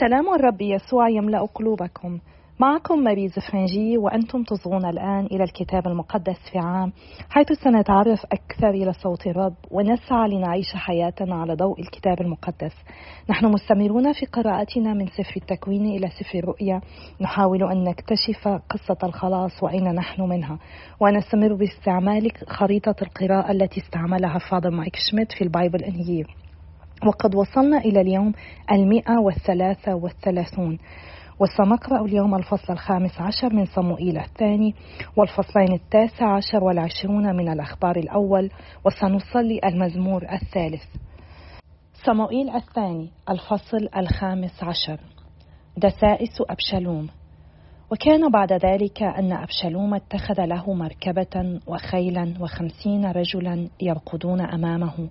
سلام الرب يسوع يملأ قلوبكم. معكم ماريز فرنجي وأنتم تصغون الآن إلى الكتاب المقدس في عام حيث سنتعرف أكثر إلى صوت الرب ونسعى لنعيش حياتنا على ضوء الكتاب المقدس. نحن مستمرون في قراءتنا من سفر التكوين إلى سفر الرؤيا. نحاول أن نكتشف قصة الخلاص وأين نحن منها. ونستمر باستعمال خريطة القراءة التي استعملها Father Mike Schmitz في ال Bible in a Year وقد وصلنا إلى اليوم المئة والثلاثة والثلاثون. وسنقرأ اليوم الفصل الخامس عشر من صموئيل الثاني والفصلين التاسع عشر والعشرون من الأخبار الأول وسنصلي المزمور الثالث. صموئيل الثاني الفصل الخامس عشر. دسائس أبشالوم. وكان بعد ذلك أن أبشالوم اتخذ له مركبة وخيلا وخمسين رجلا يرقدون أمامه.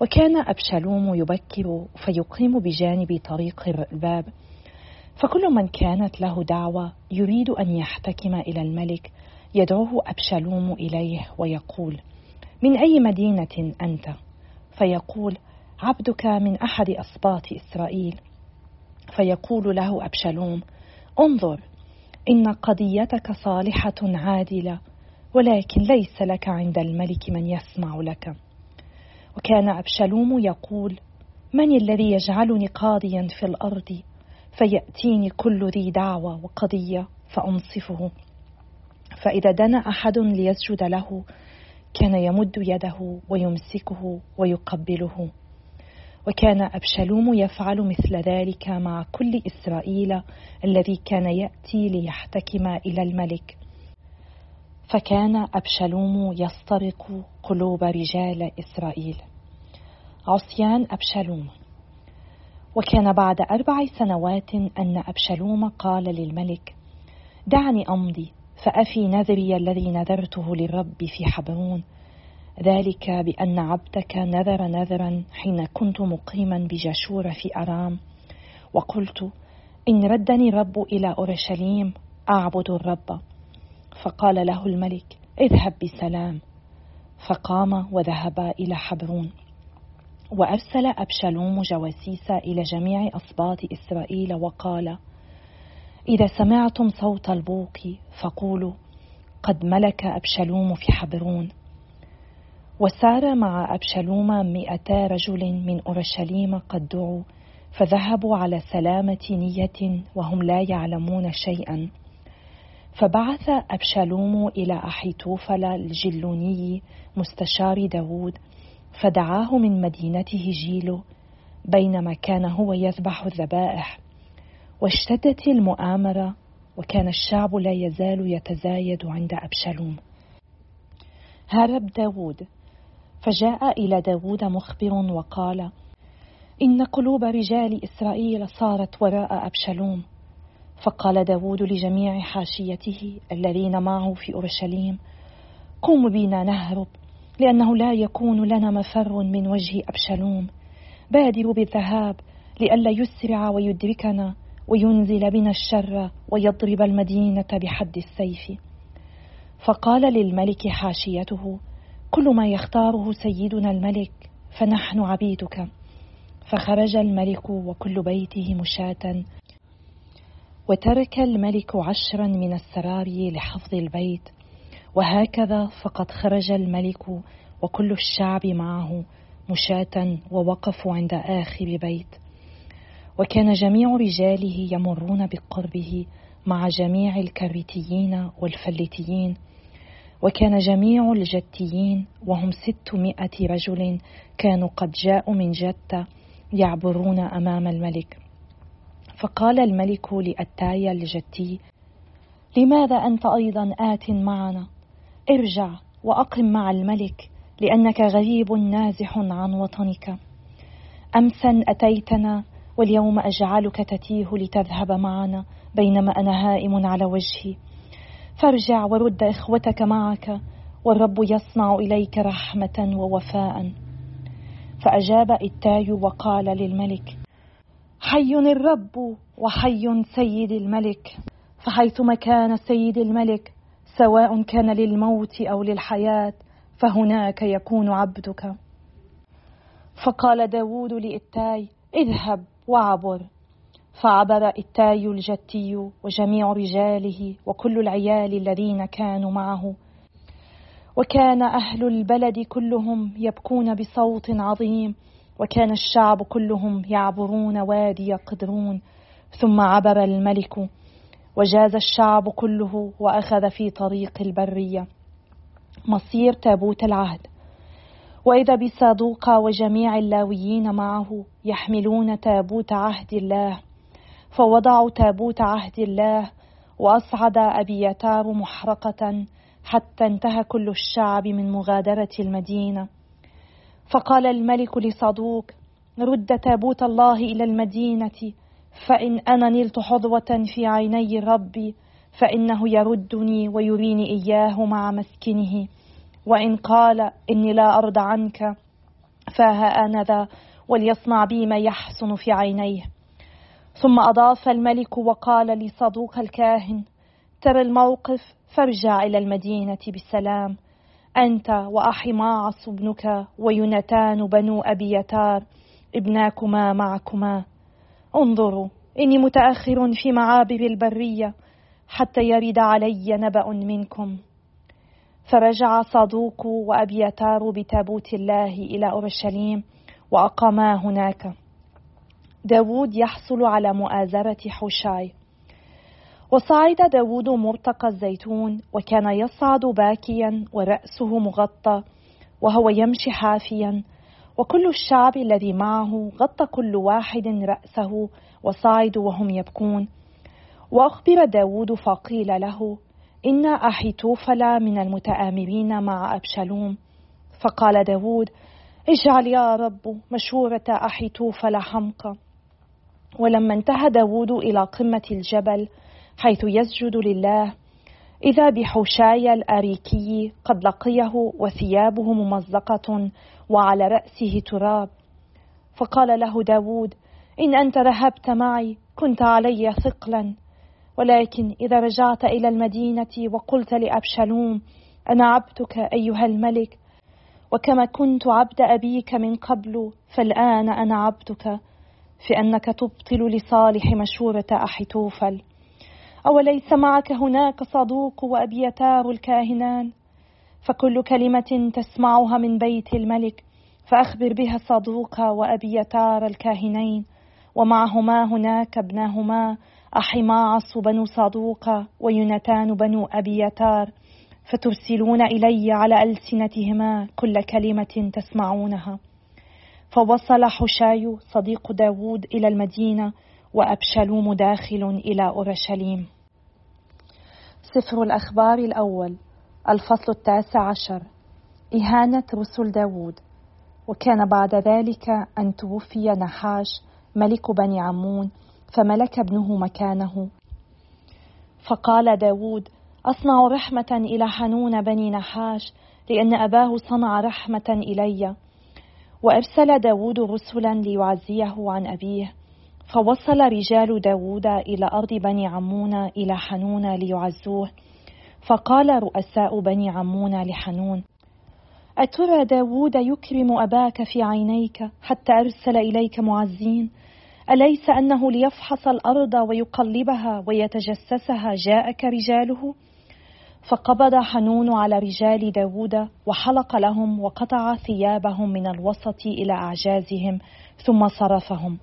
وكان أبشالوم يبكر فيقيم بجانب طريق الباب فكل من كانت له دعوة يريد أن يحتكم إلى الملك يدعوه أبشالوم إليه ويقول من أي مدينة أنت؟ فيقول عبدك من أحد أسباط إسرائيل فيقول له أبشالوم انظر إن قضيتك صالحة عادلة ولكن ليس لك عند الملك من يسمع لك وكان أبشالوم يقول من الذي يجعلني قاضيا في الأرض؟ فيأتيني كل ذي دعوة وقضية فأنصفه. فإذا دنا أحد ليسجد له كان يمد يده ويمسكه ويقبله. وكان أبشالوم يفعل مثل ذلك مع كل إسرائيل الذي كان يأتي ليحتكم إلى الملك. فكان أبشالوم يسترق قلوب رجال إسرائيل. عصيان أبشالوم. وكان بعد أربع سنوات أن أبشالوم قال للملك دعني أمضي فأفي نذري الذي نذرته للرب في حبرون. ذلك بأن عبدك نذر نذرا حين كنت مقيما بجشور في أرام. وقلت إن ردني الرب إلى أورشليم أعبد الرب. فقال له الملك اذهب بسلام. فقام وذهب إلى حبرون. وأرسل أبشالوم جواسيس إلى جميع أصباط إسرائيل وقال إذا سمعتم صوت البوق فقولوا قد ملك أبشالوم في حبرون. وسار مع أبشالوم مئتا رجل من أورشليم قد دعوا فذهبوا على سلامة نية وهم لا يعلمون شيئا. فبعث أبشالوم إلى أحيتوفل الجلوني مستشار داود فدعاه من مدينته جيلو بينما كان هو يذبح الذبائح. واشتدت المؤامرة وكان الشعب لا يزال يتزايد عند أبشالوم. هرب داود فجاء إلى داود مخبر وقال إن قلوب رجال إسرائيل صارت وراء أبشالوم فقال داود لجميع حاشيته الذين معه في أورشليم قوموا بنا نهرب لأنه لا يكون لنا مفر من وجه أبشالوم. بادروا بالذهاب لئلا يسرع ويدركنا وينزل بنا الشر ويضرب المدينة بحد السيف. فقال للملك حاشيته كل ما يختاره سيدنا الملك فنحن عبيدك. فخرج الملك وكل بيته مشاة وترك الملك عشرا من السراري لحفظ البيت وهكذا فقد خرج الملك وكل الشعب معه مشاة ووقفوا عند آخر بيت. وكان جميع رجاله يمرون بقربه مع جميع الكريتيين والفلتيين. وكان جميع الجتيين وهم ستمائة رجل كانوا قد جاءوا من جتة يعبرون أمام الملك. فقال الملك لأتايا الجتي لماذا أنت أيضا آت معنا؟ ارجع وأقم مع الملك لأنك غريب نازح عن وطنك. أمسا أتيتنا واليوم أجعلك تتيه لتذهب معنا بينما أنا هائم على وجهي. فارجع ورد إخوتك معك والرب يصنع إليك رحمة ووفاء. فأجاب إتاي وقال للملك حي الرب وحي سيد الملك. فحيثما كان سيد الملك سواء كان للموت أو للحياة فهناك يكون فقال داود لإتاي اذهب وعبر. فعبر إتاي الجتي وجميع رجاله وكل العيال الذين كانوا معه. وكان أهل البلد كلهم يبكون بصوت عظيم. وكان الشعب كلهم يعبرون وادي قدرون ثم عبر الملك وجاز الشعب كله وأخذ في طريق البرية مصير تابوت العهد. وإذا بصادوق وجميع اللاويين معه يحملون تابوت عهد الله فوضعوا تابوت عهد الله وأصعد أبيتار محرقة حتى انتهى كل الشعب من مغادرة المدينة. فقال الملك لصدوق رد تابوت الله إلى المدينة فإن أنا نلت حظوة في عيني ربي فإنه يردني ويريني إياه مع مسكنه. وإن قال إني لا ارضى عنك فها أنا ذا وليصنع بي ما يحسن في عينيه. ثم أضاف الملك وقال لصدوق الكاهن ترى الموقف فارجع إلى المدينة بسلام أنت وأحماعص ابنك ويونتان بنو أبي يتار ابناكما معكما. انظروا إني متأخر في معابر البرية حتى يرد علي نبأ منكم. فرجع صادوق وأبيتار بتابوت الله إلى أورشليم وأقاما هناك. داود يحصل على مؤازرة حوشاي. وصعد داود مرتقى الزيتون وكان يصعد باكيا ورأسه مغطى وهو يمشي حافيا. وكل الشعب الذي معه غطى كل واحد رأسه وصعد وهم يبكون. وأخبر داود فقيل له إن أحيتوفل من المتآمرين مع أبشالوم. فقال داود اجعل يا رب مشورة أحيتوفل حمقى. ولما انتهى داود إلى قمة الجبل حيث يسجد لله. إذا بحوشاي الأريكي قد لقيه وثيابه ممزقة وعلى رأسه تراب. فقال له داود إن أنت ذهبت معي كنت علي ثقلا. ولكن إذا رجعت إلى المدينة وقلت لأبشالوم أنا عبدك أيها الملك. وكما كنت عبد أبيك من قبل فالآن أنا عبدك في أنك تبطل لصالح مشورة أحيتوفل أوليس معك هناك صدوق وأبيتار الكاهنان؟ فكل كلمة تسمعها من بيت الملك فأخبر بها صدوق وأبيتار الكاهنين. ومعهما هناك ابناهما أحماعص بنو صدوق ويونتان بنو أبيتار. فترسلون إلي على ألسنتهما كل كلمة تسمعونها. فوصل حشاي صديق داود إلى المدينة وأبشلوم داخل إلى أورشليم. سفر الأخبار الأول الفصل التاسع عشر إهانة رسل داود وكان بعد ذلك أن توفي نحاش ملك بني عمون فملك ابنه مكانه. فقال داود أصنع رحمة إلى حنون بني نحاش لأن أباه صنع رحمة إلي. وأرسل داود رسلا ليعزيه عن أبيه. فوصل رجال داود إلى أرض بني عمون إلى حنون ليعزوه. فقال رؤساء بني عمون لحنون أترى داود يكرم أباك في عينيك حتى أرسل إليك معزين؟ أليس أنه ليفحص الأرض ويقلبها ويتجسسها جاءك رجاله؟ فقبض حنون على رجال داود وحلق لهم وقطع ثيابهم من الوسط إلى أعجازهم ثم صرفهم.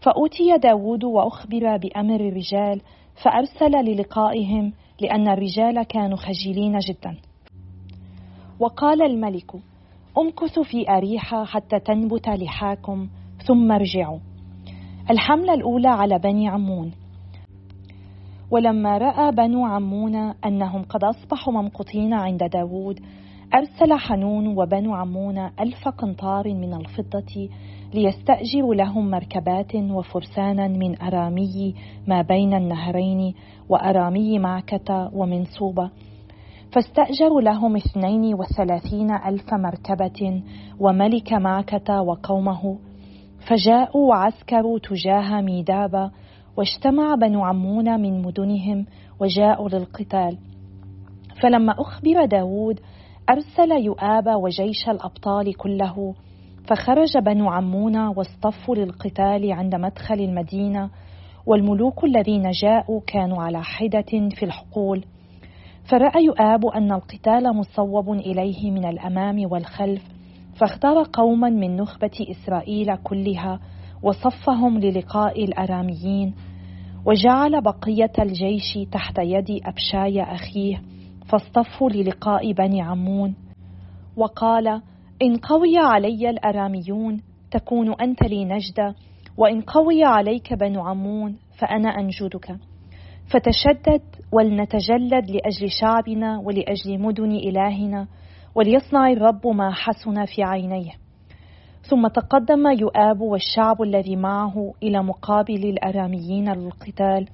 فأوتي داود وأخبر بأمر الرجال فأرسل للقائهم لأن الرجال كانوا خجلين جدا. وقال الملك أمكثوا في أريحة حتى تنبت لحاكم ثم ارجعوا. الحملة الأولى على بني عمون. ولما رأى بنو عمون أنهم قد أصبحوا ممقوتين عند داود أرسل حنون وبنو عمون ألف قنطار من الفضة ليستأجروا لهم مركبات وفرسانا من أرامي ما بين النهرين وأرامي معكة ومنصوبة فاستأجروا لهم اثنين وثلاثين ألف مركبة وملك معكة وقومه. فجاءوا وعسكروا تجاه ميدابة واجتمع بنو عمون من مدنهم وجاءوا للقتال. فلما أخبر داود أرسل يؤاب وجيش الأبطال كله فخرج بنو عمون واصطفوا للقتال عند مدخل المدينة والملوك الذين جاءوا كانوا على حدة في الحقول. فرأى يؤاب أن القتال مصوب إليه من الأمام والخلف فاختار قوما من نخبة إسرائيل كلها وصفهم للقاء الأراميين وجعل بقية الجيش تحت يد أبشاي أخيه فاصطفوا للقاء بني عمون. وقال إن قوي علي الأراميون تكون أنت لي نجدة وإن قوي عليك بنو عمون فأنا أنجدك. فتشدد ولنتجلد لأجل شعبنا ولأجل مدن إلهنا وليصنع الرب ما حسن في عينيه. ثم تقدم يؤاب والشعب الذي معه إلى مقابل الأراميين للقتال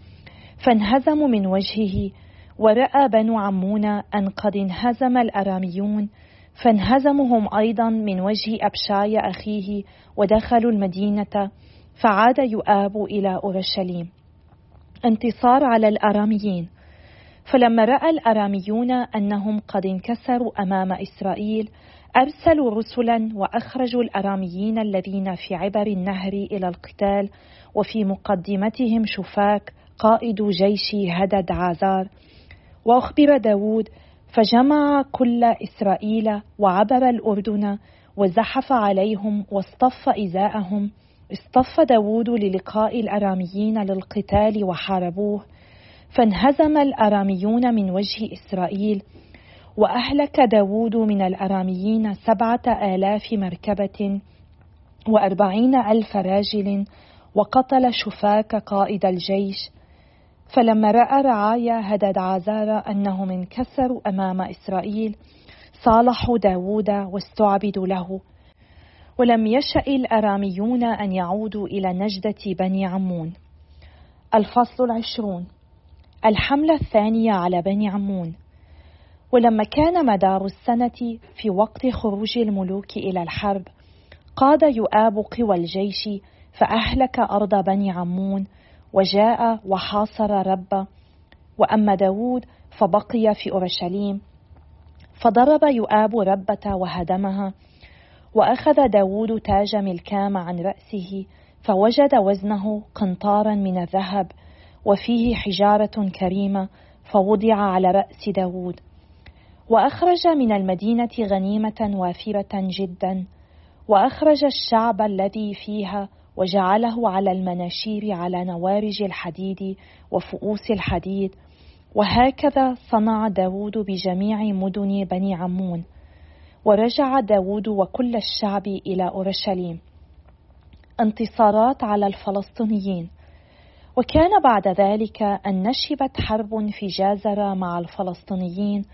فانهزموا من وجهه ورأى بنو عمون أن قد انهزم الأراميون فانهزمهم أيضا من وجه أبشاي أخيه ودخلوا المدينة فعاد يؤاب إلى أورشليم. انتصار على الأراميين. فلما رأى الأراميون أنهم قد انكسروا أمام إسرائيل أرسلوا رسلا وأخرجوا الأراميين الذين في عبر النهر إلى القتال وفي مقدمتهم شفاك قائد جيش هدد عازار. وأخبر داود فجمع كل إسرائيل وعبر الأردن وزحف عليهم واصطف إزاءهم. اصطف داود للقاء الأراميين للقتال وحاربوه. فانهزم الأراميون من وجه إسرائيل. وأهلك داود من الأراميين سبعة آلاف مركبة وأربعين ألف راجل. وقتل شفاك قائد الجيش. فلما رأى رعايا هدد عازار أنهم انكسروا أمام إسرائيل صالحوا داود واستعبدوا له. ولم يشأ الأراميون أن يعودوا إلى نجدة بني عمون. الفصل العشرون. الحملة الثانية على بني عمون. ولما كان مدار السنة في وقت خروج الملوك إلى الحرب قاد يؤاب قوى الجيش فأهلك أرض بني عمون وجاء وحاصر رب وأما داود فبقي في أورشليم. فضرب يؤاب ربة وهدمها وأخذ داود تاج ملكام عن رأسه فوجد وزنه قنطارا من الذهب وفيه حجارة كريمة فوضع على رأس داود. وأخرج من المدينة غنيمة وافرة جدا وأخرج الشعب الذي فيها وجعله على المناشير على نوارج الحديد وفؤوس الحديد. وهكذا صنع داود بجميع مدن بني عمون. ورجع داود وكل الشعب إلى أورشليم. انتصارات على الفلسطينيين. وكان بعد ذلك أن نشبت حرب في جازر مع الفلسطينيين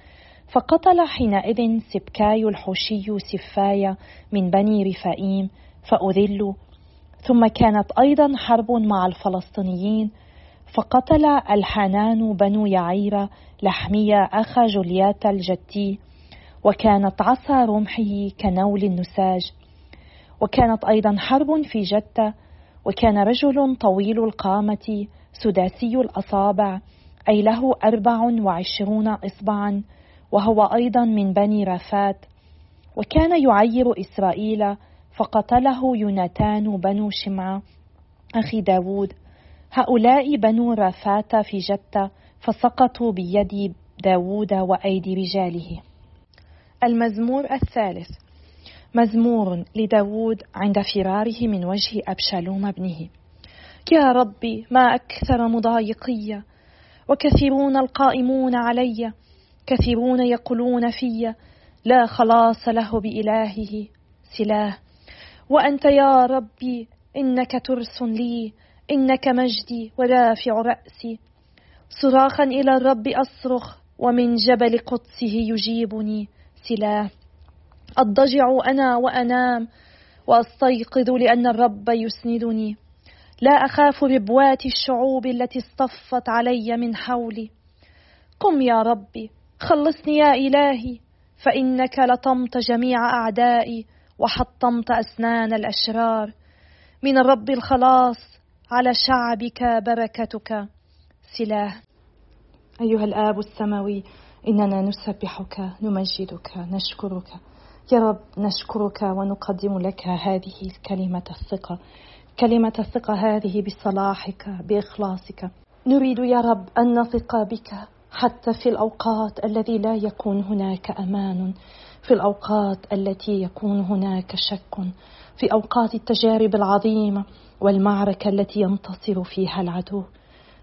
فقتل حينئذ سبكاي الحوشي سفايا من بني رفائيم فأذلوا ثم كانت أيضا حرب مع الفلسطينيين فقتل الحنان بنو يعير لحمية أخا جوليات الجتي وكانت عصا رمحه كنول النساج. وكانت أيضا حرب في جتة وكان رجل طويل القامة سداسي الأصابع أي له أربع وعشرون إصبعا وهو أيضا من بني رافات. وكان يعير إسرائيل فقتله يوناتان بنو شمعة أخي داود هؤلاء بنو رافات في جتة فسقطوا بيد داود وأيدي رجاله. المزمور الثالث. مزمور لداود عند فراره من وجه أبشالوم ابنه. يا ربي ما أكثر مضايقي. وكثيرون القائمون علي. كثيرون يقولون في. لا خلاص له بإلهه. سلاه. وأنت يا ربي إنك ترس لي إنك مجدي ورافع رأسي. صراخا إلى الرب أصرخ ومن جبل قدسه يجيبني سلاه. أضجع أنا وأنام وأستيقظ لأن الرب يسندني. لا أخاف ربوات الشعوب التي اصطفت علي من حولي. قم يا ربي خلصني يا إلهي فإنك لطمت جميع أعدائي. وحطمت أسنان الأشرار. من الرب الخلاص على شعبك بركتك. سلاه. أيها الآب السماوي إننا نسبحك نمجدك نشكرك. يا رب نشكرك ونقدم لك هذه الكلمة الثقة. كلمة الثقة هذه بصلاحك بإخلاصك. نريد يا رب أن نثق بك حتى في الأوقات الذي لا يكون هناك أمان. في الأوقات التي يكون هناك شك في أوقات التجارب العظيمة والمعركة التي ينتصر فيها العدو.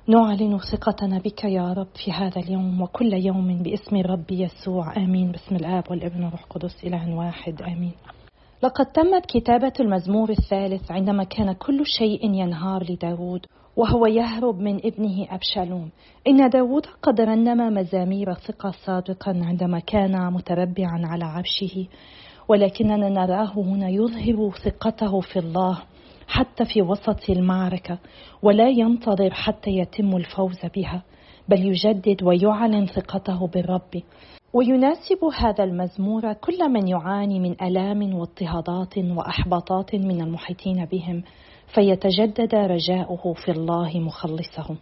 نعلن ثقتنا بك يا رب في هذا اليوم وكل يوم باسم الرب يسوع. آمين. باسم الآب والابن والروح القدس إله واحد. آمين. لقد تمت كتابة المزمور الثالث عندما كان كل شيء ينهار لداود وهو يهرب من ابنه أبشالوم. إن داود قد رنم مزامير ثقة سابقا عندما كان متربعا على عرشه ولكننا نراه هنا يظهر ثقته في الله حتى في وسط المعركة ولا ينتظر حتى يتم الفوز بها بل يجدد ويعلن ثقته بالرب. ويناسب هذا المزمور كل من يعاني من ألام واضطهادات وأحباطات من المحيطين بهم فيتجدد رجاؤه في الله مخلصهم.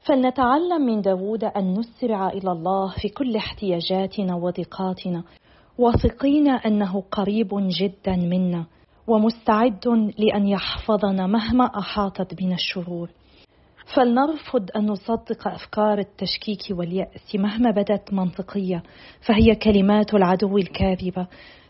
فلنتعلم من داود أن نسرع إلى الله في كل احتياجاتنا وضيقاتنا. واثقين أنه قريب جدا منا ومستعد لأن يحفظنا مهما أحاطت بنا الشرور. فلنرفض أن نصدق أفكار التشكيك واليأس مهما بدت منطقية فهي كلمات العدو الكاذبة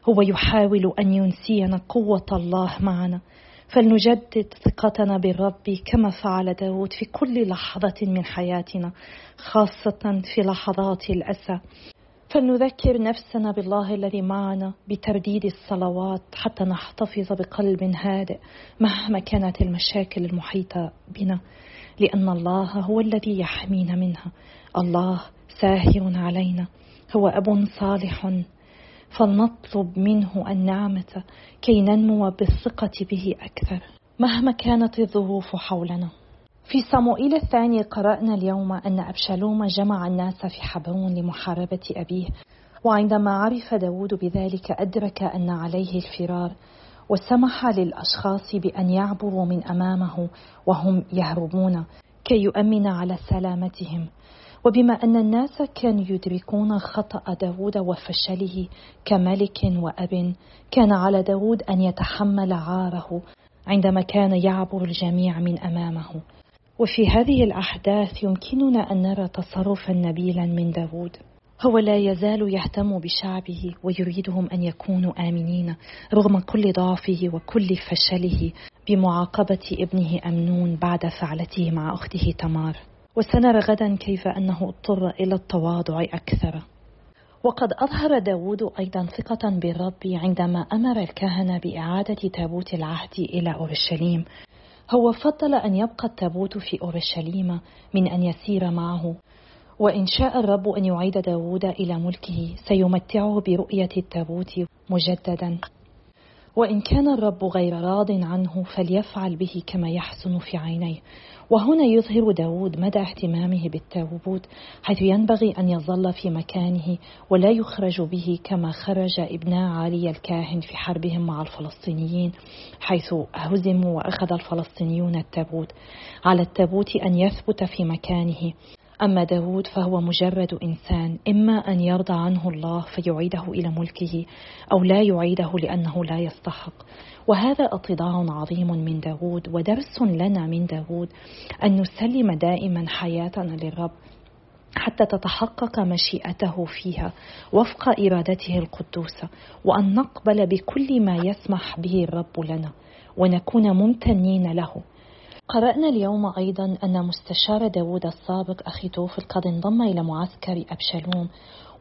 هو يحاول أن ينسينا قوة الله معنا. فلنجدد ثقتنا بالرب كما فعل داود في كل لحظة من حياتنا خاصة في لحظات الأسى. فلنذكر نفسنا بالله الذي معنا بترديد الصلوات حتى نحتفظ بقلب هادئ مهما كانت المشاكل المحيطة بنا. لأن الله هو الذي يحمينا منها. الله ساهر علينا. هو أب صالح. فلنطلب منه النعمة كي ننمو بالثقة به أكثر. مهما كانت الظروف حولنا. في صموئيل الثاني قرأنا اليوم أن أبشالوم جمع الناس في حبرون لمحاربة أبيه وعندما عرف داود بذلك أدرك أن عليه الفرار وسمح للأشخاص بأن يعبروا من أمامه وهم يهربون كي يؤمن على سلامتهم. وبما أن الناس كانوا يدركون خطأ داود وفشله كملك وأب كان على داود أن يتحمل عاره عندما كان يعبر الجميع من أمامه. وفي هذه الأحداث يمكننا أن نرى تصرفا نبيلا من داود هو لا يزال يهتم بشعبه ويريدهم أن يكونوا آمنين رغم كل ضعفه وكل فشله بمعاقبة ابنه أمنون بعد فعلته مع أخته تمار. وسنرى غدا كيف أنه اضطر إلى التواضع أكثر. وقد أظهر داود أيضا ثقة بالرب عندما أمر الكهنة بإعادة تابوت العهد إلى أورشليم. هو فضل أن يبقى التابوت في أورشليم من أن يسير معه. وإن شاء الرب أن يعيد داود إلى ملكه سيمتعه برؤية التابوت مجددا. وإن كان الرب غير راض عنه فليفعل به كما يحسن في عينيه. وهنا يظهر داود مدى اهتمامه بالتابوت حيث ينبغي أن يظل في مكانه ولا يخرج به كما خرج ابنا علي الكاهن في حربهم مع الفلسطينيين حيث هزموا وأخذ الفلسطينيون التابوت. على التابوت أن يثبت في مكانه. أما داود فهو مجرد إنسان إما أن يرضى عنه الله فيعيده إلى ملكه أو لا يعيده لأنه لا يستحق. وهذا اتضاع عظيم من داود ودرس لنا من داود أن نسلم دائما حياتنا للرب حتى تتحقق مشيئته فيها وفق إرادته القدوسة وأن نقبل بكل ما يسمح به الرب لنا ونكون ممتنين له. قرأنا اليوم أيضا أن مستشار داود السابق أخي توفل قد انضم إلى معسكر أبشالوم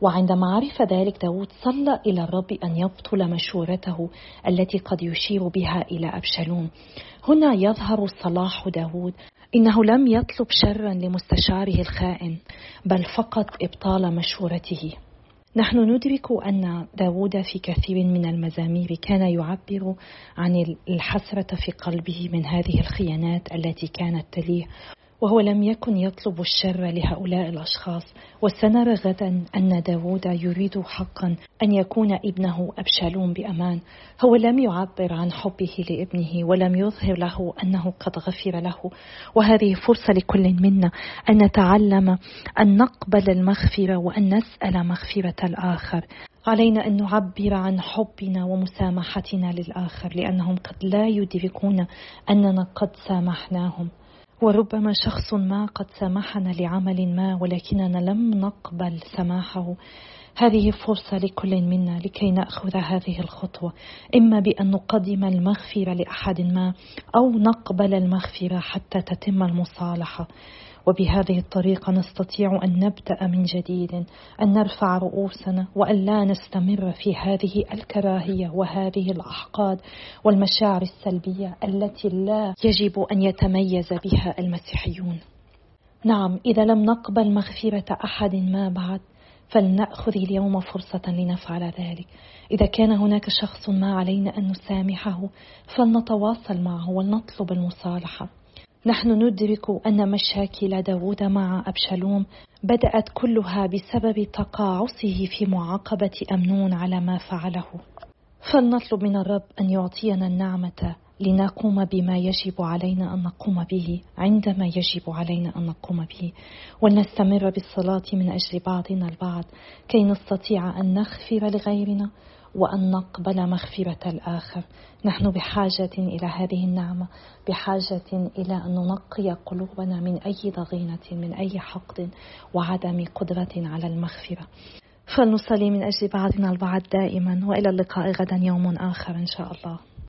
وعندما عرف ذلك داود صلى إلى الرب أن يبطل مشورته التي قد يشير بها إلى أبشالوم. هنا يظهر صلاح داود إنه لم يطلب شرا لمستشاره الخائن بل فقط إبطال مشورته. نحن ندرك أن داود في كثير من المزامير كان يعبر عن الحسرة في قلبه من هذه الخيانات التي كانت تليه. وهو لم يكن يطلب الشر لهؤلاء الأشخاص. وسنرى غدا أن داود يريد حقا أن يكون ابنه أبشالوم بأمان. هو لم يعبر عن حبه لابنه ولم يظهر له أنه قد غفر له. وهذه فرصة لكل منا أن نتعلم أن نقبل المغفرة وأن نسأل مغفرة الآخر. علينا أن نعبر عن حبنا ومسامحتنا للآخر لأنهم قد لا يدركون أننا قد سامحناهم. وربما شخص ما قد سامحنا لعمل ما ولكننا لم نقبل سماحه. هذه فرصة لكل منا لكي نأخذ هذه الخطوة. إما بأن نقدم المغفرة لأحد ما أو نقبل المغفرة حتى تتم المصالحة. وبهذه الطريقة نستطيع أن نبدأ من جديد أن نرفع رؤوسنا وأن لا نستمر في هذه الكراهية وهذه الأحقاد والمشاعر السلبية التي لا يجب أن يتميز بها المسيحيون. نعم إذا لم نقبل مغفرة أحد ما بعد فلنأخذ اليوم فرصة لنفعل ذلك. إذا كان هناك شخص ما علينا أن نسامحه فلنتواصل معه ولنطلب المصالحة. نحن ندرك أن مشاكل داود مع أبشالوم بدأت كلها بسبب تقاعسه في معاقبة أمنون على ما فعله. فلنطلب من الرب أن يعطينا النعمة لنقوم بما يجب علينا أن نقوم به عندما يجب علينا أن نقوم به. ولنستمر بالصلاة من أجل بعضنا البعض كي نستطيع أن نغفر لغيرنا وأن نقبل مغفرة الآخر. نحن بحاجة إلى هذه النعمة بحاجة إلى أن ننقي قلوبنا من أي ضغينة من أي حقد وعدم قدرة على المغفرة. فلنصلي من أجل بعضنا البعض دائما وإلى اللقاء غدا يوم آخر إن شاء الله.